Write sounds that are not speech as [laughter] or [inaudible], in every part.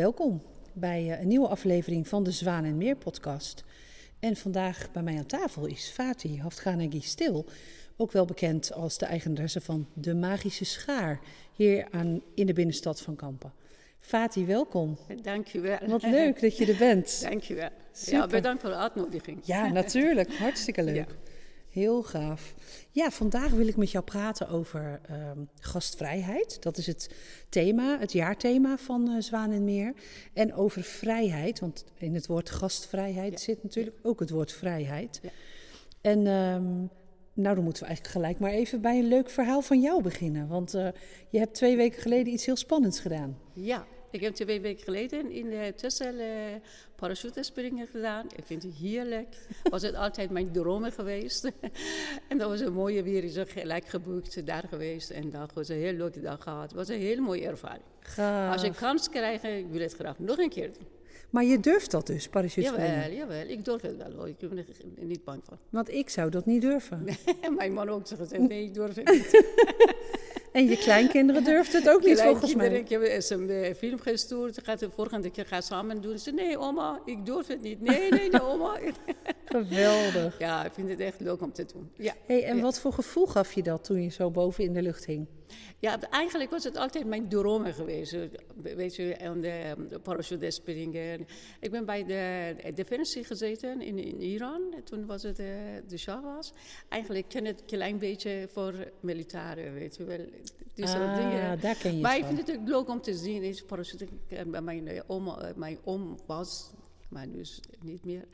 Welkom bij eh, een nieuwe aflevering van de Zwaan en Meer podcast. En vandaag bij mij aan tafel is Fatih Haftganagi Stil, ook wel bekend als de eigenaresse van De Magische Schaar, hier aan, in de binnenstad van Kampen. Fatih, welkom. Dankjewel. Wat leuk dat je er bent. [laughs] Dankjewel. Super. Ja, bedankt voor de uitnodiging. Ja, natuurlijk. Hartstikke leuk. [laughs] Ja. Heel gaaf. Ja, vandaag wil ik met jou praten over ehm, gastvrijheid. Dat is het thema, het jaarthema van eh, Zwaan en Meer. En over vrijheid, want in het woord gastvrijheid Ja. zit natuurlijk ook het woord vrijheid. Ja. En ehm, nou, dan moeten we eigenlijk gelijk maar even bij een leuk verhaal van jou beginnen. Want eh, je hebt twee weken geleden iets heel spannends gedaan. Ja, ik heb twee weken geleden in de Tessel uh, parachutespringen gedaan. Ik vind het heerlijk. Was het altijd mijn dromen geweest. [laughs] en dat was een mooie weer. Is gelijk geboekt daar geweest. En dat was een heel leuke dag gehad. Het was een hele mooie ervaring. Gaaf. Als ik kans krijg, ik wil het graag nog een keer doen. Maar je durft dat dus, parachutespringen? Jawel, jawel. Ik durf het wel hoor. Ik ben er niet bang van. Want ik zou dat niet durven. [laughs] mijn man ook gezegd, nee, ik durf het niet. [laughs] En je kleinkinderen durfden het ook niet volgens mij. Ik heb een eh, film gestuurd. Gaat de volgende keer gaan samen doen. Ze nee oma, ik durf het niet. Nee, nee, nee oma. [laughs] Geweldig. ja, ik vind het echt leuk om te doen. Ja. Hey, en Ja. wat voor gevoel gaf je dat toen je zo boven in de lucht hing? Ja, eigenlijk was het altijd mijn dromen geweest. eh, Weet je, en de, de parachutespringen. Ik ben bij de Defensie gezeten in, in Iran. Toen was het eh, de Shah was. Eigenlijk ken het een klein beetje voor militairen, weet je wel. Die soort Ah, dingen. daar ken je Maar ik vind het ook leuk om te zien. Is parachute, eh, mijn, eh, eh, mijn oom was, maar nu is het niet meer,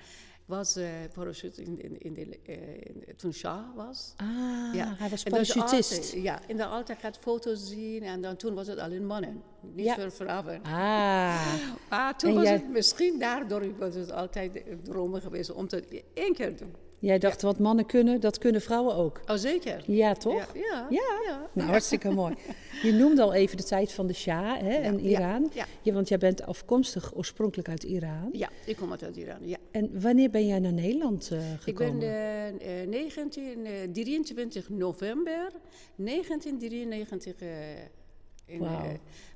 was eh parachute in, in, in de, in- toen Shah was. Ah, Ja. hij was parachutist. altijd- Ja, en dan altijd gaat foto's zien en dan toen was het alleen mannen, niet Ja. veel vrouwen. Ah, [laughs] Maar toen En was jij- het misschien daardoor was het altijd dromen geweest om het één keer te doen. Jij dacht wat mannen kunnen, dat kunnen vrouwen ook. Oh zeker? Ja, toch? Ja, ja. Ja. ja. Nou, hartstikke mooi. Je noemde al even de tijd van de Shah hè, en Iran. ja. Want jij bent afkomstig oorspronkelijk uit Iran. Ja, ik kom uit Iran, ja. En wanneer ben jij naar Nederland eh, Ik gekomen? ben eh, eh, 19, eh, 23 november 1993, eh, in, eh,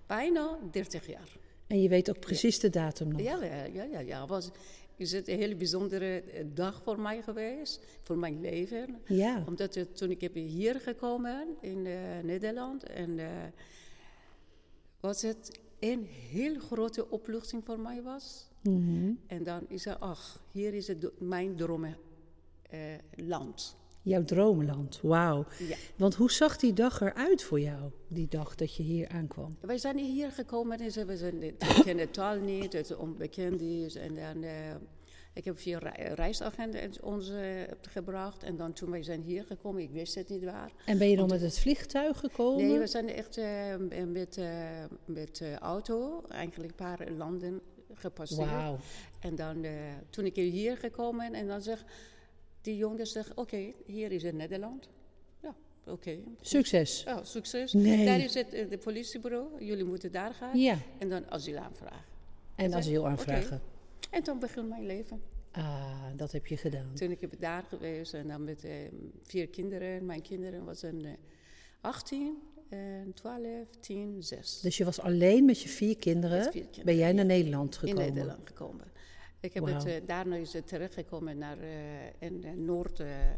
bijna 30 jaar. En je weet ook precies de datum nog. Ja, ja, ja, ja, ja. Was, is het een hele bijzondere eh, dag voor mij geweest, voor mijn leven. Ja. Omdat het, toen ik heb hier gekomen in eh, Nederland en eh, was het een heel grote opluchting voor mij was. Mhm. En dan is er, ach, hier is het mijn dromenland. Jouw dromenland, wauw. Ja. Want hoe zag die dag eruit voor jou, die dag dat je hier aankwam? Wij zijn hier gekomen en ze we zijn, kennen de taal niet, het onbekend is. En dan, eh, ik heb vier rei- reisagenten ons eh, gebracht. En dan toen wij zijn hier gekomen, ik wist het niet waar. En ben je dan met het vliegtuig gekomen? Nee, we zijn echt eh, met, met auto, eigenlijk een paar landen gepasseerd. Wauw. En dan, toen ik hier gekomen en dan zeg die jongens, zeg, oké, hier is het Nederland. Ja, oké. Succes. Ja, succes. Nee. Daar is het eh, de politiebureau, jullie moeten daar gaan. Ja, En dan asiel aanvragen. en asiel aanvragen. En toen begon mijn leven. Ah, dat heb je gedaan. Toen ik heb daar geweest en dan met eh, vier kinderen. Mijn kinderen waren eh 18, en 12, 10, 6. Dus je was alleen met je vier kinderen, Met vier kinderen, ben jij naar. Nederland in gekomen? Nederland gekomen. Ik heb het, eh, daarna is het terechtgekomen naar eh, in eh, Noord, eh, eh,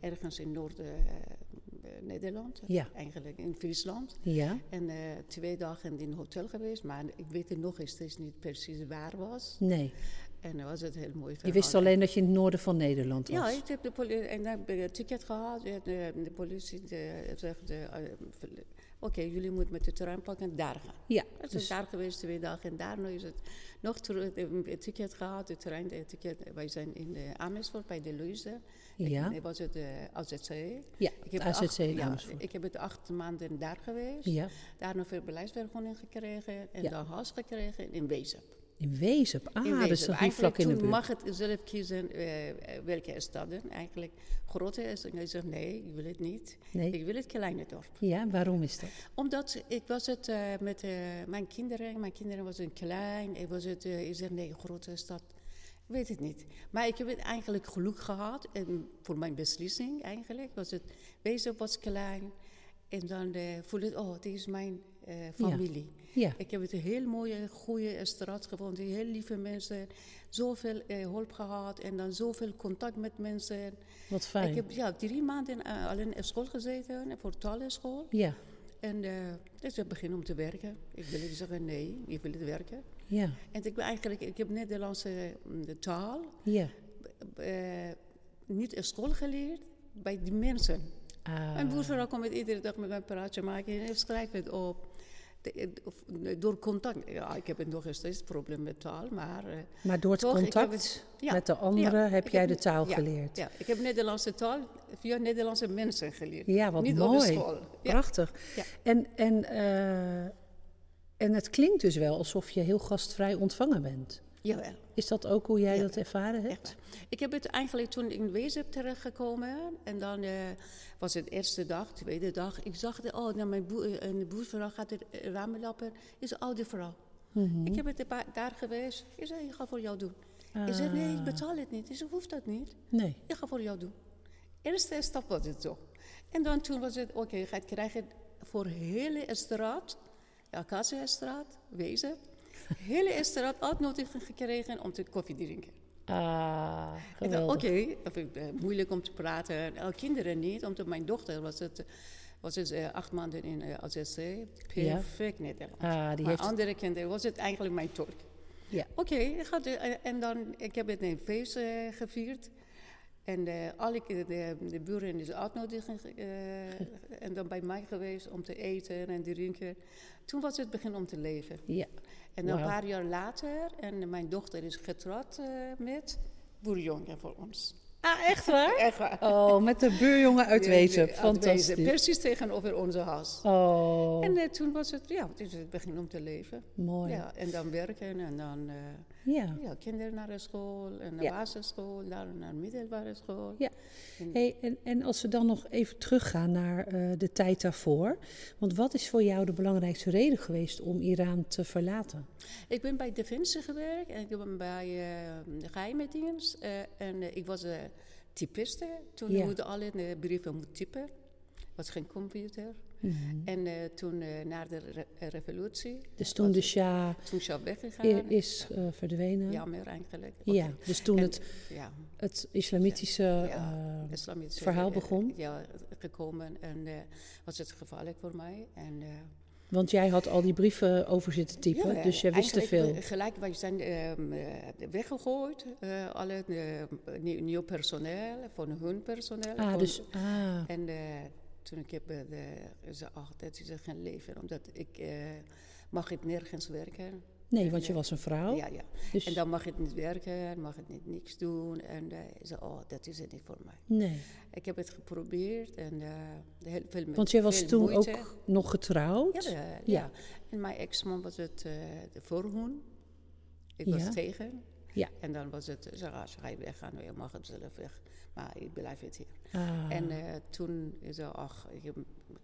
ergens in Noord-Nederland. Ja. Eigenlijk in Friesland. Ja, En twee dagen in een hotel geweest, maar ik weet het nog steeds niet precies waar was. nee. En dan was het heel mooi Je verhaal. wist alleen dat je in het noorden van Nederland was. Ja, ik heb de politie en dan heb ik een ticket gehad. De, de politie de, zegt: eh, eh, Oké, jullie moeten met de trein pakken en daar gaan. Ja, Het is dus, daar geweest twee dagen en daarna is het nog terug, een ticket gehad, de trein, de ticket. Wij zijn in eh, Amersfoort bij de Leuze. ja, Ik was het de AZC. ja Ik heb AZC acht, in ja, ik heb het acht maanden daar geweest. Ja, Daarna verblijfsvergunning gekregen en Ja. dan huis gekregen in Wezen. In. Ah, in dat is Wezen. vlak in de toen buurt? mag het zelf kiezen eh, eh, welke steden. Eigenlijk grote is. En hij zegt nee, ik wil het niet. Nee. Ik wil het kleine dorp. Ja, waarom is dat? Omdat ik was het eh, met mijn kinderen. Mijn kinderen waren klein. Ik was het, ik zeg nee, grote stad. Ik weet het niet. Maar ik heb het eigenlijk geluk gehad. En voor mijn beslissing eigenlijk was het... Wezen was klein. En dan eh voelde ik, oh, dit is mijn eh, familie. Ja. Ik heb het een heel mooie, goede straat gevonden. Heel lieve mensen. Zoveel eh, hulp gehad en dan zoveel contact met mensen. Wat fijn. Ik heb ja, drie maanden alleen op school gezeten, voor taalschool. Ja, En dus ik begin om te werken. Ik wil niet zeggen nee, ik wil het werken. ja, En ik ben eigenlijk, ik heb Nederlandse mm, de taal ja. niet op school geleerd, bij die mensen. Ah, Mijn boervrouw komt iedere dag met mij praatje maken en schrijft het op. De- eh, door contact. Ja, ik heb nog steeds probleem met taal, maar... eh, maar door het Toch, contact het- ja, met de anderen ja, heb jij heb de het- taal ja, geleerd. Ja, ik heb Nederlandse taal via Nederlandse mensen geleerd. Ja, wat niet mooi. school. Prachtig. En, en, en het klinkt dus wel alsof je heel gastvrij ontvangen bent. Jawel. Is dat ook hoe jij Ja. dat ervaren hebt? Ik heb het eigenlijk toen in Wezen terechtgekomen. En dan eh, was het eerste dag, tweede dag. Ik zag, de, oh, nou, mijn boer, een boervrouw gaat de ramen lappen. Is een oude vrouw. Mhm. Ik heb het daar geweest. Ik zei, ik ga voor jou doen. Ik zei, nee, ik betaal het niet. Ik zei, hoeft dat niet. Nee. Ik ga voor jou doen. Eerste stap was het zo. En dan toen was het, oké, je gaat krijgen voor hele straat, de Acacia-straat, Wezen, hele straat uitnodiging gekregen om te koffie drinken. Ah, oké, eh, moeilijk om te praten. Eh, kinderen niet, omdat mijn dochter was het, was het eh, acht maanden in uh, AZC. Perfect Nederlands. Ah, die maar heeft- andere kinderen was het eigenlijk mijn tolk. Ja. Oké, ik en dan, ik heb het een feest gevierd. En alle de, de buren is uitnodiging en dan bij mij geweest om te eten en te drinken. Toen was het begin om te leven. Ja. En een Wauw. paar jaar later, en mijn dochter is getrouwd eh, met boerjongen voor ons. Ah, echt waar? [laughs] Echt waar. Oh, met de buurjongen uit Wezen. Uit Wezen, Fantastisch. Precies tegenover onze huis. Oh, En eh, toen was het, ja, het is het begin om te leven. mooi. Ja, en dan werken en dan eh, Ja. ja, kinderen naar de school en de Ja. basisschool, dan naar de middelbare school. Ja. En- Hey, en, en als we dan nog even teruggaan naar eh, de tijd daarvoor. Want wat is voor jou de belangrijkste reden geweest om Iran te verlaten? Ik ben bij Defensie gewerkt en ik ben bij eh, de geheime dienst. eh, en eh, ik was uh, typiste. Toen Ja. alle brieven moet typen. Was geen computer. En eh, toen eh, na de re- revolutie, Dus toen de Shah toen Shah weggegaan. is eh, verdwenen. Jammer eigenlijk. Ja, dus toen En- het, Ja, het islamitische ja, eh, islamitische, verhaal eh, begon? Ja, gekomen en eh, was het gevaarlijk voor mij. En, eh, Want jij had al die brieven over zitten typen, Ja, dus jij wist te veel. eh, Gelijk, wij zijn ehm, eh, weggegooid. eh alle eh, nieuw, personeel, van hun personeel. Ah, van- dus, ah, En eh, toen ik heb eh, de, ach, dat is geen leven. Omdat ik eh, mag het nergens werken. nee, want je eh, was een vrouw. Ja, ja. Dus, En dan mag het niet werken, mag het niet niks doen. En ik zei, oh, dat is het niet voor mij. nee, Ik heb het geprobeerd en eh, heel veel want jij was toen moeite. ook nog getrouwd. Ja, ja. En mijn ex-man was het eh, de voorhoen. Ik was tegen. Ja. En dan was het, als ga je weggaan, je mag het zelf weg. Maar ik blijf het hier. Ah, En eh, toen is er, ach, ik,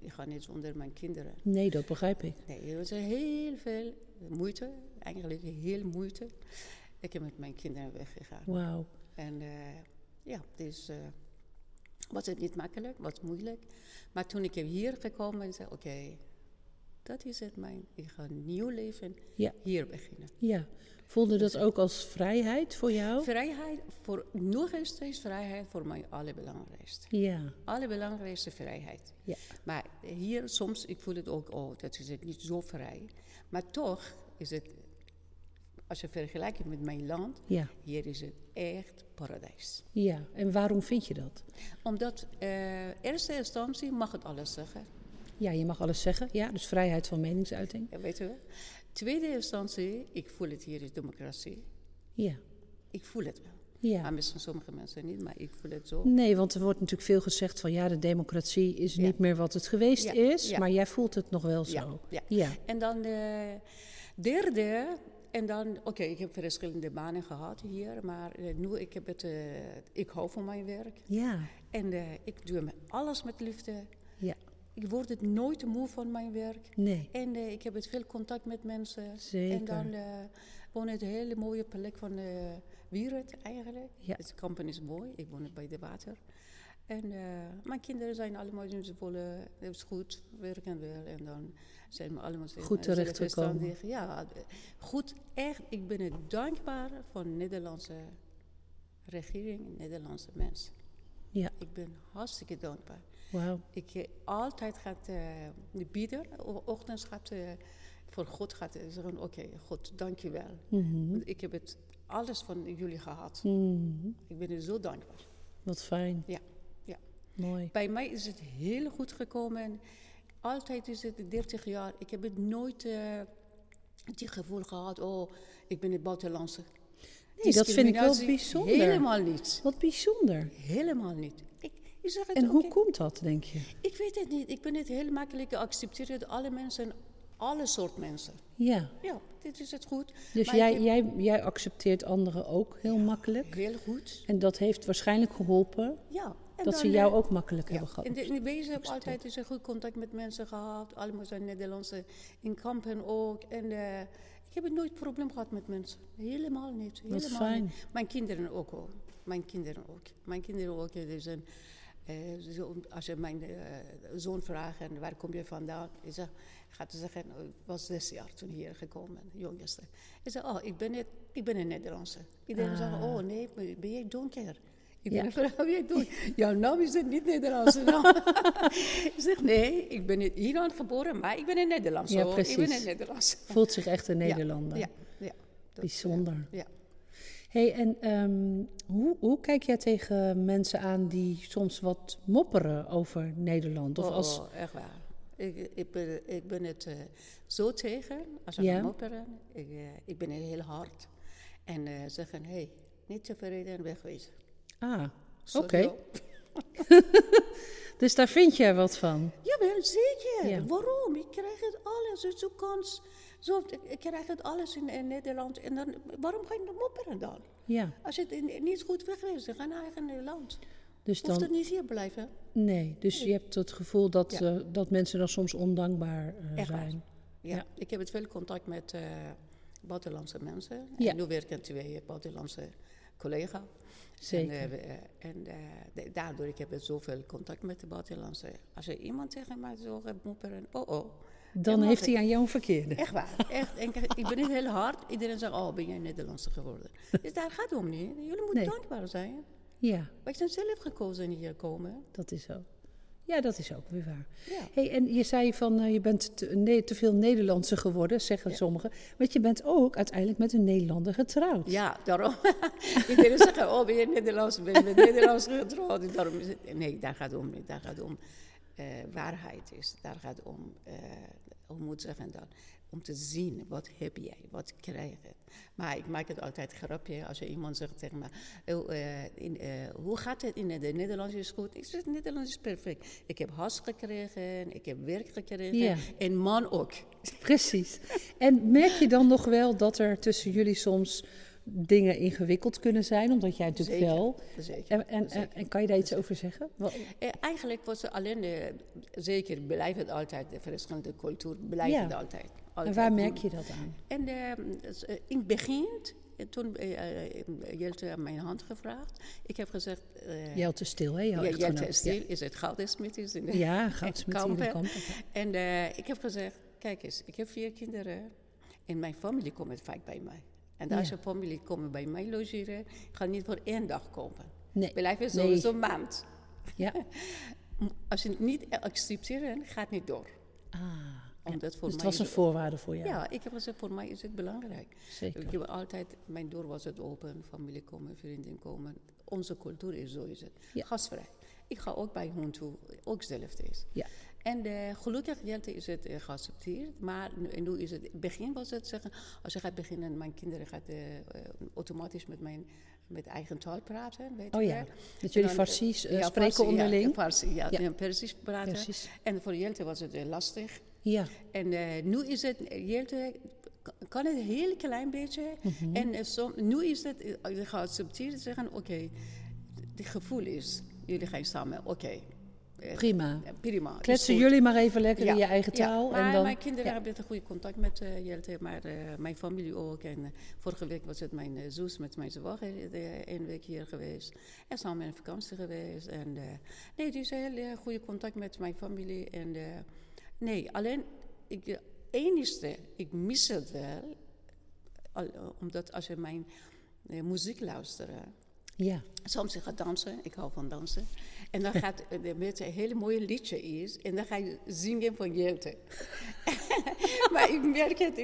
ik ga niet zonder mijn kinderen. nee, dat begrijp ik. Nee, er was heel veel moeite, eigenlijk heel moeite. Ik heb met mijn kinderen weggegaan. Wauw. En eh, ja, dus eh, was het niet makkelijk, was moeilijk. Maar toen ik hier gekomen zei oké, dat is het mijn, ik ga een nieuw leven Ja. hier beginnen. Ja. Voelde dat ook als vrijheid voor jou? Vrijheid, voor, nog steeds vrijheid voor mij allerbelangrijkste. Ja. Allerbelangrijkste vrijheid. Ja. Maar hier soms, ik voel het ook, oh, dat is het niet zo vrij. Maar toch is het, als je vergelijkt met mijn land, Ja. hier is het echt paradijs. Ja. En waarom vind je dat? Omdat eh eerste instantie mag het alles zeggen. Ja, je mag alles zeggen. Ja, dus vrijheid van meningsuiting. Ja, weet je wel. Tweede instantie, ik voel het hier is democratie. Ja. Ik voel het wel. Ja. Maar misschien sommige mensen niet, maar ik voel het zo. Nee, want er wordt natuurlijk veel gezegd van ja, de democratie is Ja. niet meer wat het geweest Ja, is, ja. maar jij voelt het nog wel zo. ja. Ja. En dan de derde, en dan, oké, ik heb verschillende banen gehad hier, maar eh, nu ik heb het, eh, ik hou van mijn werk. Ja. En eh, ik doe alles met liefde. Ja. Ik word het nooit moe van mijn werk. Nee. En eh, ik heb het veel contact met mensen. Zeker. En dan eh woon ik een hele mooie plek van wereld eigenlijk. Ja. Het kampen is mooi. Ik woon bij de water. En mijn kinderen zijn allemaal in ze volle, het is goed, werken wel. En dan zijn we allemaal Goed terechtgekomen. Ja, goed, echt. Ik ben het dankbaar voor de Nederlandse regering, Nederlandse mensen. Ja, Ik ben hartstikke dankbaar. Ik eh, altijd gaat eh, de bieder, o- ochtends gaat eh, voor God gaat zeggen, oké, God, dank je wel. Mhm. Want ik heb het alles van jullie gehad. Mhm. Ik ben er zo dankbaar. Wat fijn. Ja, ja. Mooi. Bij mij is het heel goed gekomen. Altijd is het 30 jaar. Ik heb het nooit eh die gevoel gehad, oh, ik ben het buitenlandse. Nee, dat vind ik wel bijzonder. Helemaal niet. Wat bijzonder. Helemaal niet. Het En hoe komt dat, denk je? Ik weet het niet. Ik ben het heel makkelijk geaccepteerd door alle mensen, alle soort mensen. Ja. Ja, dit is het goed. Dus Maar jij, heb- jij, jij accepteert anderen ook heel makkelijk. Heel goed. En dat heeft waarschijnlijk geholpen Ja. En dat dan, ze jou eh, ook makkelijk Ja, hebben gehad. in de, in wezen heb ik altijd dus een goed contact met mensen gehad. Allemaal zijn Nederlandse in kampen ook. En eh, ik heb nooit probleem gehad met mensen. Helemaal niet. Helemaal fijn. Niet. Mijn kinderen ook hoor. Mijn kinderen ook. Mijn kinderen ook. Die zijn, als je mijn eh, zoon vraagt, en waar kom je vandaan? Ik zeg, gaat hij zeggen, oh, ik was zes jaar toen hier gekomen, jongste. Ik zeg, oh, ik ben, het, ik ben een Nederlandse. Iedereen Ah. zegt, oh nee, ben jij donker? Ik Ja. ben een vrouw, jij donker. [laughs] Jouw naam is het niet Nederlandse [laughs] naam. ik zeg, nee, ik ben in Iran geboren, maar ik ben een Nederlandse. Ja, hoor. Ik ben precies. een Nederlandse. Voelt zich echt een Nederlander. Ja, ja. ja. Dat, Bijzonder. Ja. Hey, en ehm, hoe, hoe kijk jij tegen mensen aan die soms wat mopperen over Nederland? Of oh, als, oh, echt waar. Ik, ik, ben, ik ben het eh, zo tegen, als ze Ja. gaan mopperen. Ik, eh, ik ben heel hard. En eh, zeggen, hé, hey, niet tevreden en wegwezen. ah, oké. [laughs] Dus daar vind jij wat van? Jawel, zeker. Ja. Waarom? Ik krijg het alles. Het is zo'n kans. Zo, ik, krijg het alles in, in Nederland. En dan, waarom ga je dan mopperen dan? Ja, Als je het in- niet goed wegwezen, ga naar eigen land. dus Hoeft dan... het niet hier blijven. Nee, dus je hebt het gevoel dat, Ja. eh, dat mensen dan soms ondankbaar eh, Echt zijn. Ja. Ja. Ik heb het veel contact met eh, buitenlandse mensen. Ja. En nu werken twee buitenlandse collega's. Zeker. En, en daardoor ik heb ik zoveel contact met de buitenlandse. Als er iemand tegen mij zo gaat mopperen, oh oh. Dan heeft hij aan jou een verkeerde. Echt waar. Echt. En ik, ben niet heel hard. Iedereen zegt, oh, ben jij Nederlandse geworden? [laughs] Dus daar gaat het om niet. Jullie moeten Nee. dankbaar zijn. Ja, Wij zijn zelf gekozen hier komen. dat is zo. Ja, dat is ook weer waar. Ja. Hey, en je zei van eh, je bent te, nee, te veel Nederlandse geworden, zeggen Ja. sommigen. Want je bent ook uiteindelijk met een Nederlander getrouwd. Ja, daarom. [laughs] Iedereen zegt, oh, ben je Nederlands? Ben je met Nederlands getrouwd? Daarom is het, nee, daar gaat het om niet. Daar gaat het om eh, waarheid is. Daar gaat het om, eh, moet zeggen dan? Om te zien, wat heb jij? Wat krijg je? Maar ik maak het altijd grapje als je iemand zegt tegen me, oh, eh, in, eh, hoe gaat het in het Nederlands is goed? Ik zeg, Nederlands is perfect. Ik heb huis gekregen, ik heb werk gekregen Ja. en man ook. Precies. En merk je dan nog wel dat er tussen jullie soms dingen ingewikkeld kunnen zijn? Omdat jij natuurlijk Zeker. wel... Zeker. En, en, en, en kan je daar iets over zeggen? Eh, eigenlijk was alleen, eh, zeker blijft het altijd, de verschillende culturen blijven Ja. het altijd. En waar merk je dat aan? En eh, eh, in het begin, eh, toen Jelte mijn hand gevraagd, ik heb gezegd, Jelte Stil, hè? Echtgenoot. Jelte Stil is het goudensmid is in de Ja, goudsmid [laughs] in de Kampen. kampen. En ik heb gezegd, kijk eens, ik heb vier kinderen en mijn familie komt vaak bij mij. En als Ja. je familie komt bij mij logeren, ik ga niet voor één dag komen. Nee. Blijven Nee. sowieso een maand. Ja. [laughs] Als je het niet accepteert, gaat het niet door. Ah, Omdat voor dus het mij was een voorwaarde voor jou. Ja, ik heb gezegd, voor mij is het belangrijk. Zeker. Ik heb altijd, mijn deur was het open, familie komen, vrienden komen. Onze cultuur is zo is het. Ja. Gastvrij. Ik ga ook bij hun toe, ook hetzelfde is. En gelukkig is het eh, geaccepteerd. Maar nu, is het, in het begin was het zeggen, als je gaat beginnen, mijn kinderen gaan eh, eh, automatisch met mijn met eigen taal praten. Weet Oh ja, dat jullie En ja, spreken Farsi, onderling. Ja, Farsi, ja, Ja. en Persisch praten. Precies. En voor Jelte was het lastig. Ja, En nu is het, Jelte k- kan het een heel klein beetje. Mhm. En som- nu is het geaccepteerd zeggen, oké, het gevoel is, jullie gaan samen, oké. Prima. prima. is Kletsen jullie maar even lekker in Ja, je eigen ja, taal. maar en dan, mijn kinderen ja. hebben een goede contact met Jelte, maar eh, mijn familie ook. En eh, vorige week was het mijn zus met mijn zwager een week hier geweest. En samen in vakantie geweest. En, nee, die is heel goede contact met mijn familie. En, nee, alleen, ik, enigste, ik mis het wel. al- omdat als je mijn muziek luistert... Ja. Soms ik ga dansen, ik hou van dansen. En dan gaat [laughs] er met een hele mooie liedje is. En dan ga je zingen van Jelte. [laughs] maar ik merk het,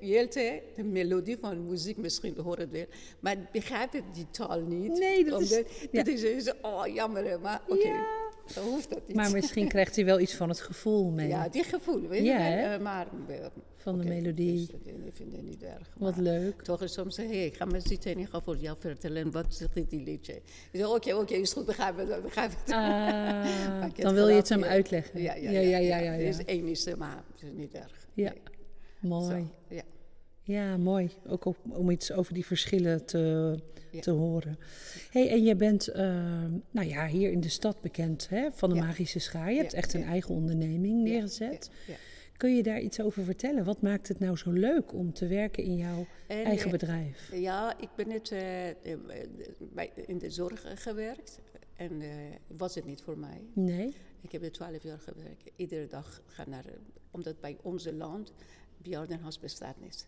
Jelte, de melodie van muziek, misschien hoor het wel. Maar ik begrijp het die taal niet. Nee, dat is- ja. dat is, is- oh jammer, maar oké, Ja. Dan hoeft dat niet. Maar misschien krijgt hij wel iets van het gevoel mee. Ja, die gevoel, weet Ja, je wel. hè? Eh, maar, eh, Van de melodie. dus, ik vind het niet erg. Wat leuk. toch is soms zeggen, hey, ik ga maar zitten en ik ga voor jou vertellen wat zegt die liedje. Ik zeg, oké, oké, is goed, begrijp [laughs] het, begrijp het. Ah, dan wil je het hem uitleggen. Ja, ja, ja, ja. ja, ja, Het is ja. één is, maar het is niet erg. Ja. Nee. Mooi. Zo, ja. Ja, mooi. Ook op- om iets over die verschillen te, Ja. te horen. hey, en je bent eh, nou ja, hier in de stad bekend hè, van de Ja. Magische Schaar. Je hebt echt een eigen onderneming neergezet. Kun je daar iets over vertellen? Wat maakt het nou zo leuk om te werken in jouw En, eigen eh, bedrijf? Ja, ik ben net bij, in de zorg gewerkt. En was het niet voor mij. Nee? Ik heb er twaalf jaar gewerkt. Iedere dag gaan naar... Omdat bij onze land bejaardenhuis bestaat niet.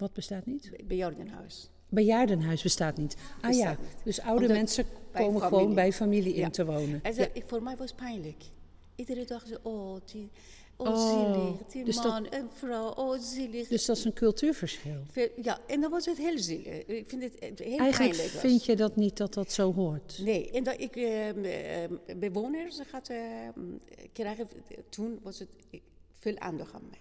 Wat bestaat niet? Bejaardenhuis. Bejaardenhuis bestaat niet. Ah ja, niet. dus oude Omdat mensen komen gewoon bij familie in Ja. te wonen. En Ja. ik, voor mij was het pijnlijk. Iedere dag zo, oh, die, oh, Oh, zielig, die dus dat- man en vrouw, oh, zielig. Dus dat is een cultuurverschil. Ja, en dan was het heel zielig. Ik vind het eh, heel Eigenlijk pijnlijk. was. vind je dat niet dat dat zo hoort? Nee, en dat ik eh, bewoners gaat, eh, krijgen, toen was het veel aandacht aan mij.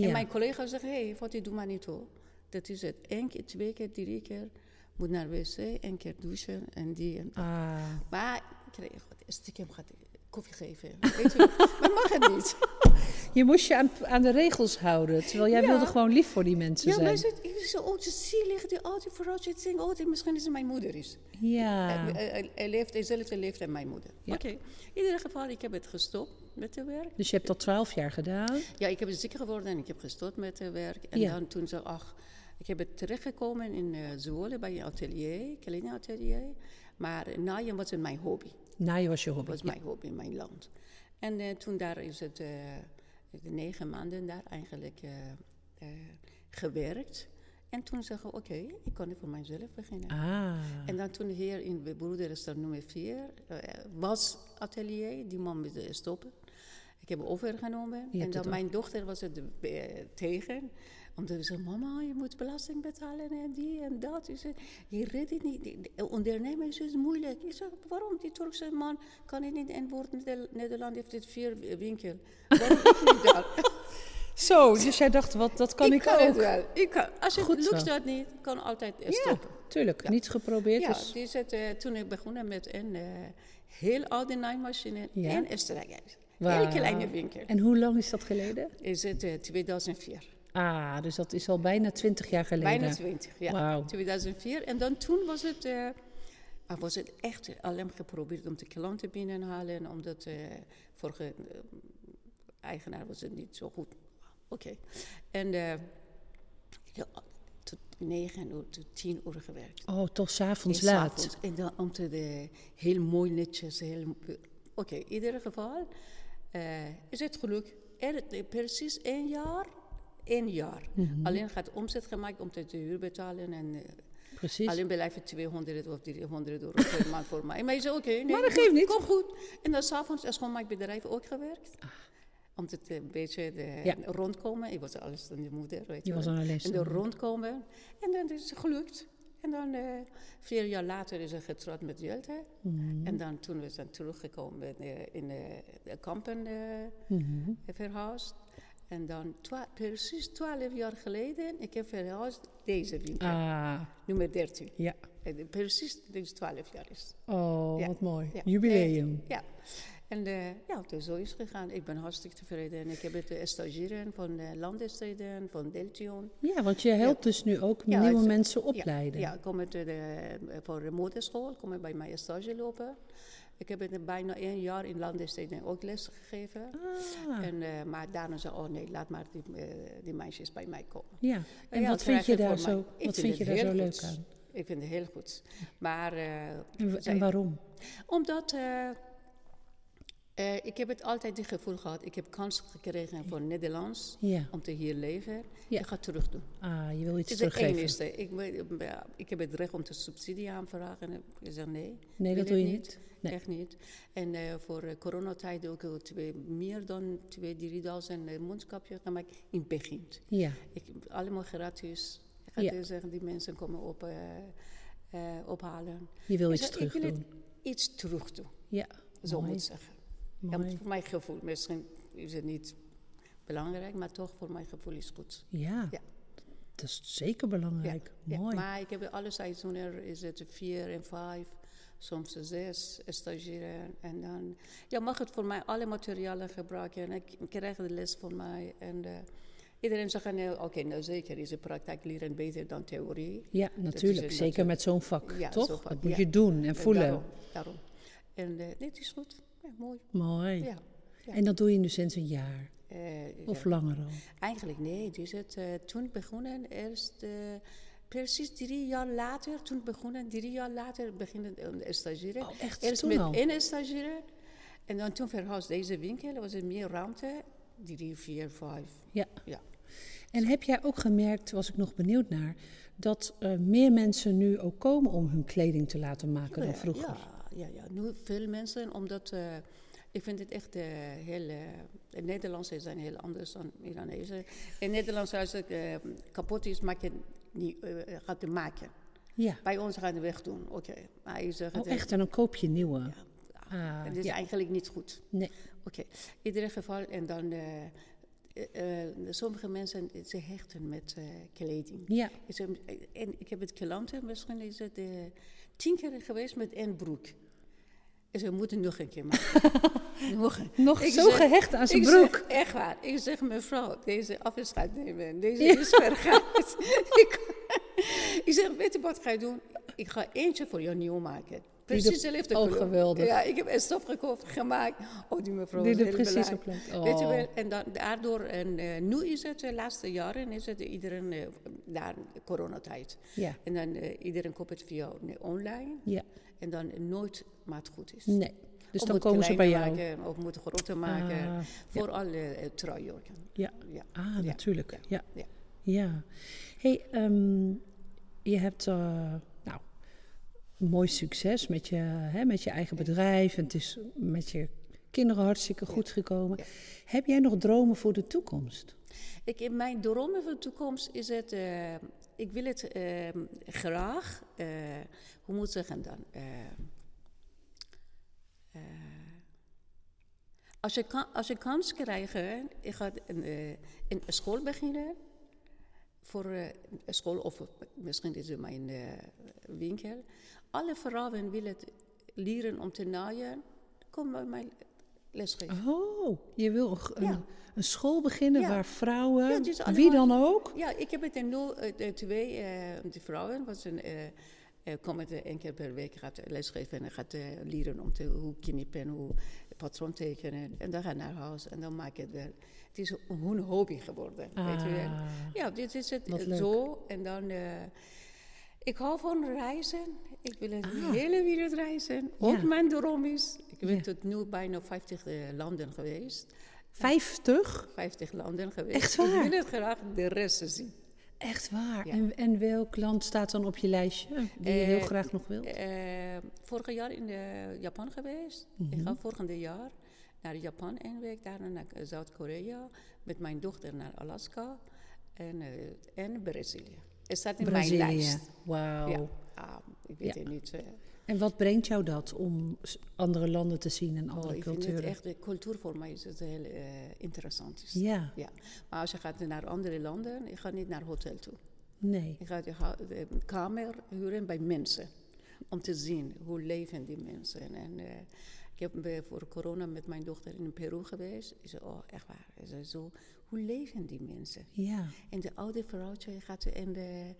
Ja. En mijn collega zegt, hé, hey, wat doe maar niet hoor. Dat is het. Eén keer, twee keer, drie keer. Moet naar wc, één keer douchen en die en dat. Ah, Maar ik kreeg stiekem gaat koffie geven. Weet je, maar [laughs] mag het niet. [laughs] je moest je aan, aan de regels houden, terwijl jij Ja. wilde gewoon lief voor die mensen Ja, maar zijn. ze, ik zo, oh, ze zielig, die oude vrouwtje. Ik denk, oh, misschien is het mijn moeder is. Ja, Hij, hij- hij leeft, dezelfde leeftijd mijn moeder. Ja. Oké. In ieder geval, ik heb het gestopt met het werk. dus je hebt dat twaalf jaar gedaan. Ja, ik heb ziek geworden en ik heb gestopt met het werk. En Ja. dan toen ze, ach, ik heb het terechtgekomen in uh, Zwolle bij een atelier, kleine atelier. Maar naaien was het mijn hobby. Naaien was je hobby. was mijn hobby in mijn land. En eh, toen daar is het eh, negen maanden daar eigenlijk eh, eh, gewerkt. En toen zeggen we, oké, ik kan het voor mijzelf beginnen. Ah, En dan toen hier in de broederrestaurant nummer 4 eh, was atelier, die man eh, stoppen. Ik heb overgenomen. Je en dan het mijn dochter was er eh, tegen. Omdat ze mama, je moet belasting betalen en die en dat. Zei, je redt het niet. Ondernemen is dus moeilijk. Ik zeg, waarom? Die Turkse man kan het niet. En wordt Neder- Nederland heeft dit vier winkel. Waarom niet? [laughs] Zo, dus jij dacht, wat, dat kan ik, kan ook. het wel. Ik kan, als het Goed lukt dat niet, kan altijd eh, Ja, stoppen. tuurlijk. Ja. Niet geprobeerd. Ja, dus die zit, eh, toen ik begonnen met een eh, heel oude naaimachine Ja. en Oostenrijkers. Wauw. Heel kleine winkel. En hoe lang is dat geleden? Is het eh, 2004. Ah, dus dat is al bijna twintig jaar geleden. Bijna 20, ja. Wauw. 2004. En dan toen was het, eh, ah, was het echt alleen geprobeerd om de klanten binnenhalen. Omdat eh vorige eh, eigenaar was het niet zo goed. Oké. En eh, tot 9 uur, tot 10 uur gewerkt. Oh, tot 's avonds En laat. s'avonds. En dan om te de, heel mooi netjes. Heel, Oké, in ieder geval eh, is het geluk. Er, eh, precies één jaar, één jaar. Mhm. Alleen gaat omzet gemaakt om te de huur betalen en eh, Precies. alleen blijven 200 of 300 euro per maand voor mij. Maar je zei oké, nee, Maar dat geeft niet. Kom goed. En dan s'avonds als schoonmaakbedrijf ook gewerkt. Om het een beetje de, Ah. Ja. rondkomen. Ik was alles aan de moeder. Weet Je was een En dan rondkomen. En dan is het gelukt. En dan eh, vier jaar later is ze getrouwd met Jelte. Mhm. En dan toen we zijn teruggekomen eh, in eh, de kampen eh, Mhm. verhuisd. En dan precies twaalf jaar geleden, ik heb verhuisd deze winkel, Ah, nummer 13. ja. En de- precies, dus 12 jaar is. Oh, Ja. wat mooi. Ja. Jubileum. Ja. En eh, ja, dus zo is het gegaan. Ik ben hartstikke tevreden. En ik heb het uh, stagieren van uh, Landessteden, van Deltion. Ja, want je helpt dus nu ook Ja, nieuwe het- mensen opleiden. Ja, ik kom de, voor de kom ik bij mij stage lopen. Ik heb het bijna één jaar in landesteden ook les gegeven. Ah, En, eh, maar daarna zei oh nee, laat maar die, eh, die meisjes bij mij komen. ja. En ja, wat vind je daar mij. zo, wat vind vind je daar zo leuk goed. aan? Ik vind het heel goed. Maar eh, En, en waarom? omdat eh, ik heb het altijd het gevoel gehad, ik heb kans gekregen voor Nederlands Ja. om te hier leven. Ja. Ik ga terug doen. Ah, je wil iets Het is het teruggeven. enige. Ik, ik heb het recht om de subsidie aanvragen. En ik zeg nee. Nee, dat doe het je niet. Nee. Echt niet. En eh, voor eh, coronatijd ook twee, meer dan 2.000, 3.000 mondkapjes gemaakt in het begin. Ja, Ik, allemaal gratis. Ik ga Ja. zeggen, die mensen komen op, ophalen. je wil Ik iets zeg, terug ik wil doen. het iets terug doen. Ja, Zo mooi. moet ik zeggen. Ja, voor mijn gevoel. Misschien is het niet belangrijk, maar toch voor mijn gevoel is het goed. Ja, Ja. dat is zeker belangrijk. Ja, Mooi. maar ik heb alle seizoenen, is het vier en vijf, soms zes stagiaires. En dan ja, mag het voor mij alle materialen gebruiken. En ik krijg de les van mij. En eh, iedereen zegt, nee, oké, nou zeker is de praktijk leren beter dan theorie. ja, natuurlijk. Zeker met zo'n vak, Ja, toch? vak, dat moet ja. je doen en En voelen. Daarom. daarom. En eh dit is goed. Ja, mooi. Mooi. Ja. Ja. En dat doe je nu sinds een jaar. Eh, Of langer al. Eigenlijk nee, is het, eh, toen begonnen, eerst, eh, precies drie jaar later, toen begonnen, drie jaar later beginnen de stagiaires. Oh, echt? Eerst Toen met al? één stagiaire en dan toen verhuisd deze winkel, was er meer ruimte, drie, vier, vijf. Ja. Ja. En heb jij ook gemerkt, was ik nog benieuwd naar, dat meer mensen nu ook komen om hun kleding te laten maken dan vroeger? Ja, ja, ja, nu veel mensen, omdat eh, ik vind het echt eh, heel... de Nederlandse zijn heel anders dan Iranese. In Nederland als het kapot is, maak je niet, gaat het maken. Ja. Bij ons gaan we weg doen, oké. Maar je zegt Oh, echt? En dan koop je nieuwe? ja, Ah, het is ja. eigenlijk niet goed. Nee. Oké, in ieder geval. En dan, sommige mensen, ze hechten met kleding. Ja. En ik heb het klanten, misschien is het tien keer geweest met één broek. En ze moeten nog een keer maken. [laughs] nog een. Nog Ik zo zeg- gehecht aan zijn broek. Zeg, echt waar. Ik zeg, mevrouw, deze afscheid nemen. Deze Ja. is [laughs] vergaat. ik, ik zeg, weet je wat ga je doen? Ik ga eentje voor jou nieuw maken. Precies dezelfde oh, kleur. geweldig. Ja, ik heb een stof gekocht, gemaakt. Oh, die mevrouw Die is er heel precies op lijkt. Weet je Oh. wel, en dan, daardoor, en eh, nu is het de laatste jaren, is het iedereen, eh, daar, coronatijd. Ja. En dan uh, iedereen koopt het via online. Ja. En dan nooit maat goed is. Nee. Dus Of dan komen ze bij jou. Maken, of moet groter maken. Ah, voor alle uh, truijurken. Ja. Ja. Ah, Ja. natuurlijk. Ja. Ja. Ja. hey, ehm, je hebt eh, mooi succes met je, hè, met je eigen bedrijf. En het is met je kinderen hartstikke goed gekomen. Ja. Heb jij nog dromen voor de toekomst? Ik, in mijn dromen voor de toekomst is het... eh, ik wil het eh, graag... eh, hoe moet ik zeggen dan? Eh, als, je kan, als je kans krijgt, ik ga een, een school beginnen. Voor een school, of misschien is het mijn winkel. Alle vrouwen willen leren om te naaien. Kom bij mij lesgeven. Oh, je wil een, Ja. een school beginnen Ja. waar vrouwen, Ja, is wie dan ook, Ja, ik heb het nu eh, de twee eh, de vrouwen, was een, eh, komen één keer per week gaat lesgeven en gaat leren om te, hoe knippen, hoe patroon tekenen. En dan gaan naar huis en dan maak je het wel. Het is hun hobby geworden, weet je wel. Ah. Ja, dit is het zo. En dan, ik hou van reizen. Ik wil een Ah. hele wereld reizen. Ook Ja. mijn droom is. Ik ben Ja. tot nu bijna 50 eh, landen geweest. 50? 50 landen geweest. Echt waar? Ik wil het graag de rest zien. Echt waar. Ja. En, en welk land staat dan op je lijstje die je heel Eh, graag nog wilt? Eh, vorig jaar in Japan geweest. Ik Mhm. ga volgende jaar naar Japan één week, daarna naar Zuid-Korea. Met mijn dochter naar Alaska en, en Brazilië. Het staat in Brazilië. mijn lijst. Wauw. Ja. Ah, ik weet Ja. het niet. eh. En wat brengt jou dat om andere landen te zien en Oh, andere ik vind culturen? het echt, de cultuur voor mij is het heel eh, interessant. Is. Ja, Ja. Maar als je gaat naar andere landen, ik ga niet naar hotel toe. nee. Ik ga de, de kamer huren bij mensen. Om te zien hoe leven die mensen. En eh, ik heb voor corona met mijn dochter in Peru geweest. Ik zei, oh echt waar. Zei, zo, hoe leven die mensen? Ja, En de oude vrouwtje gaat in de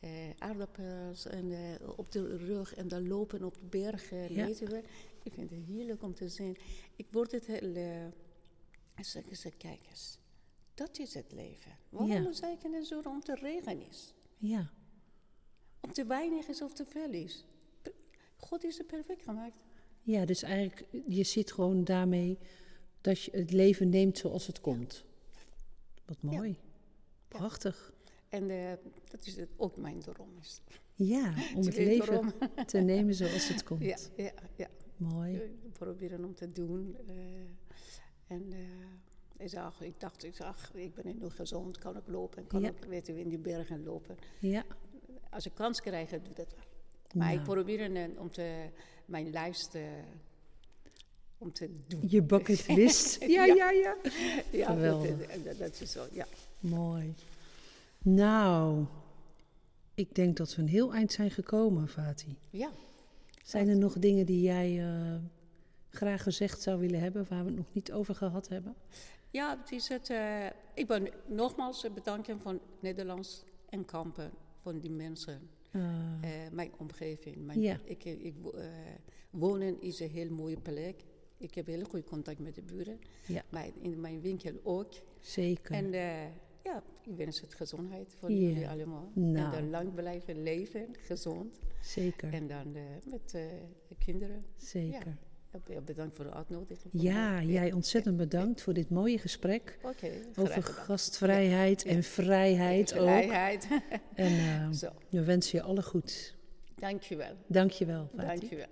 eh, aardappels en op de rug en dan lopen op de bergen. Ja. Weet je wel. Ik vind het heerlijk om te zien. Ik word het heel... Uh, zeggen ze, kijk eens. Dat is het leven. Waarom Ja. moet ik in zorgen om te regen is? Ja, Om te weinig is of te veel is? God is het perfect gemaakt. ja, dus eigenlijk, je ziet gewoon daarmee dat je het leven neemt zoals het komt. Wat mooi. Prachtig. En eh, dat is het, ook mijn droom. Is. Ja, [laughs] om het leven te nemen zoals het komt. Ja, ja, ja. Mooi. Eh, proberen om te doen. eh, en ik, zag, ik dacht, ik, zag, ik ben nu gezond, kan ik lopen, kan Ja. ik weten, in die bergen lopen. Ja, Als ik kans krijg, doe dat wel. Maar ik probeer om te, mijn lijst eh, om te doen. je bucketlist. [laughs] Ja, Ja. ja, ja. Ja, dat, Geweldig. dat, dat is zo, ja. Mooi. Nou, ik denk dat we een heel eind zijn gekomen, Fati. Ja, Zijn er nog dingen die jij eh, graag gezegd zou willen hebben, waar we het nog niet over gehad hebben? ja het is het, eh, ik ben nogmaals eh, bedanken van Nederlands en Kampen, van die mensen. Eh, mijn omgeving. Mijn, Ja. ik, ik, wo- wonen is een heel mooie plek. Ik heb heel goed contact met de buren. Ja. Maar in mijn winkel ook. zeker. En eh, ja, ik wens het gezondheid voor jullie allemaal. Nou. En dan lang blijven leven, gezond. zeker. En dan eh, met eh, de kinderen. zeker. Ja, bedankt voor de uitnodiging. Ja, jij ontzettend bedankt voor dit mooie gesprek. Over gastvrijheid en vrijheid ook. Vrijheid. En [laughs] Zo, we wensen je alle goeds. dankjewel. Dank je wel. Dankjewel.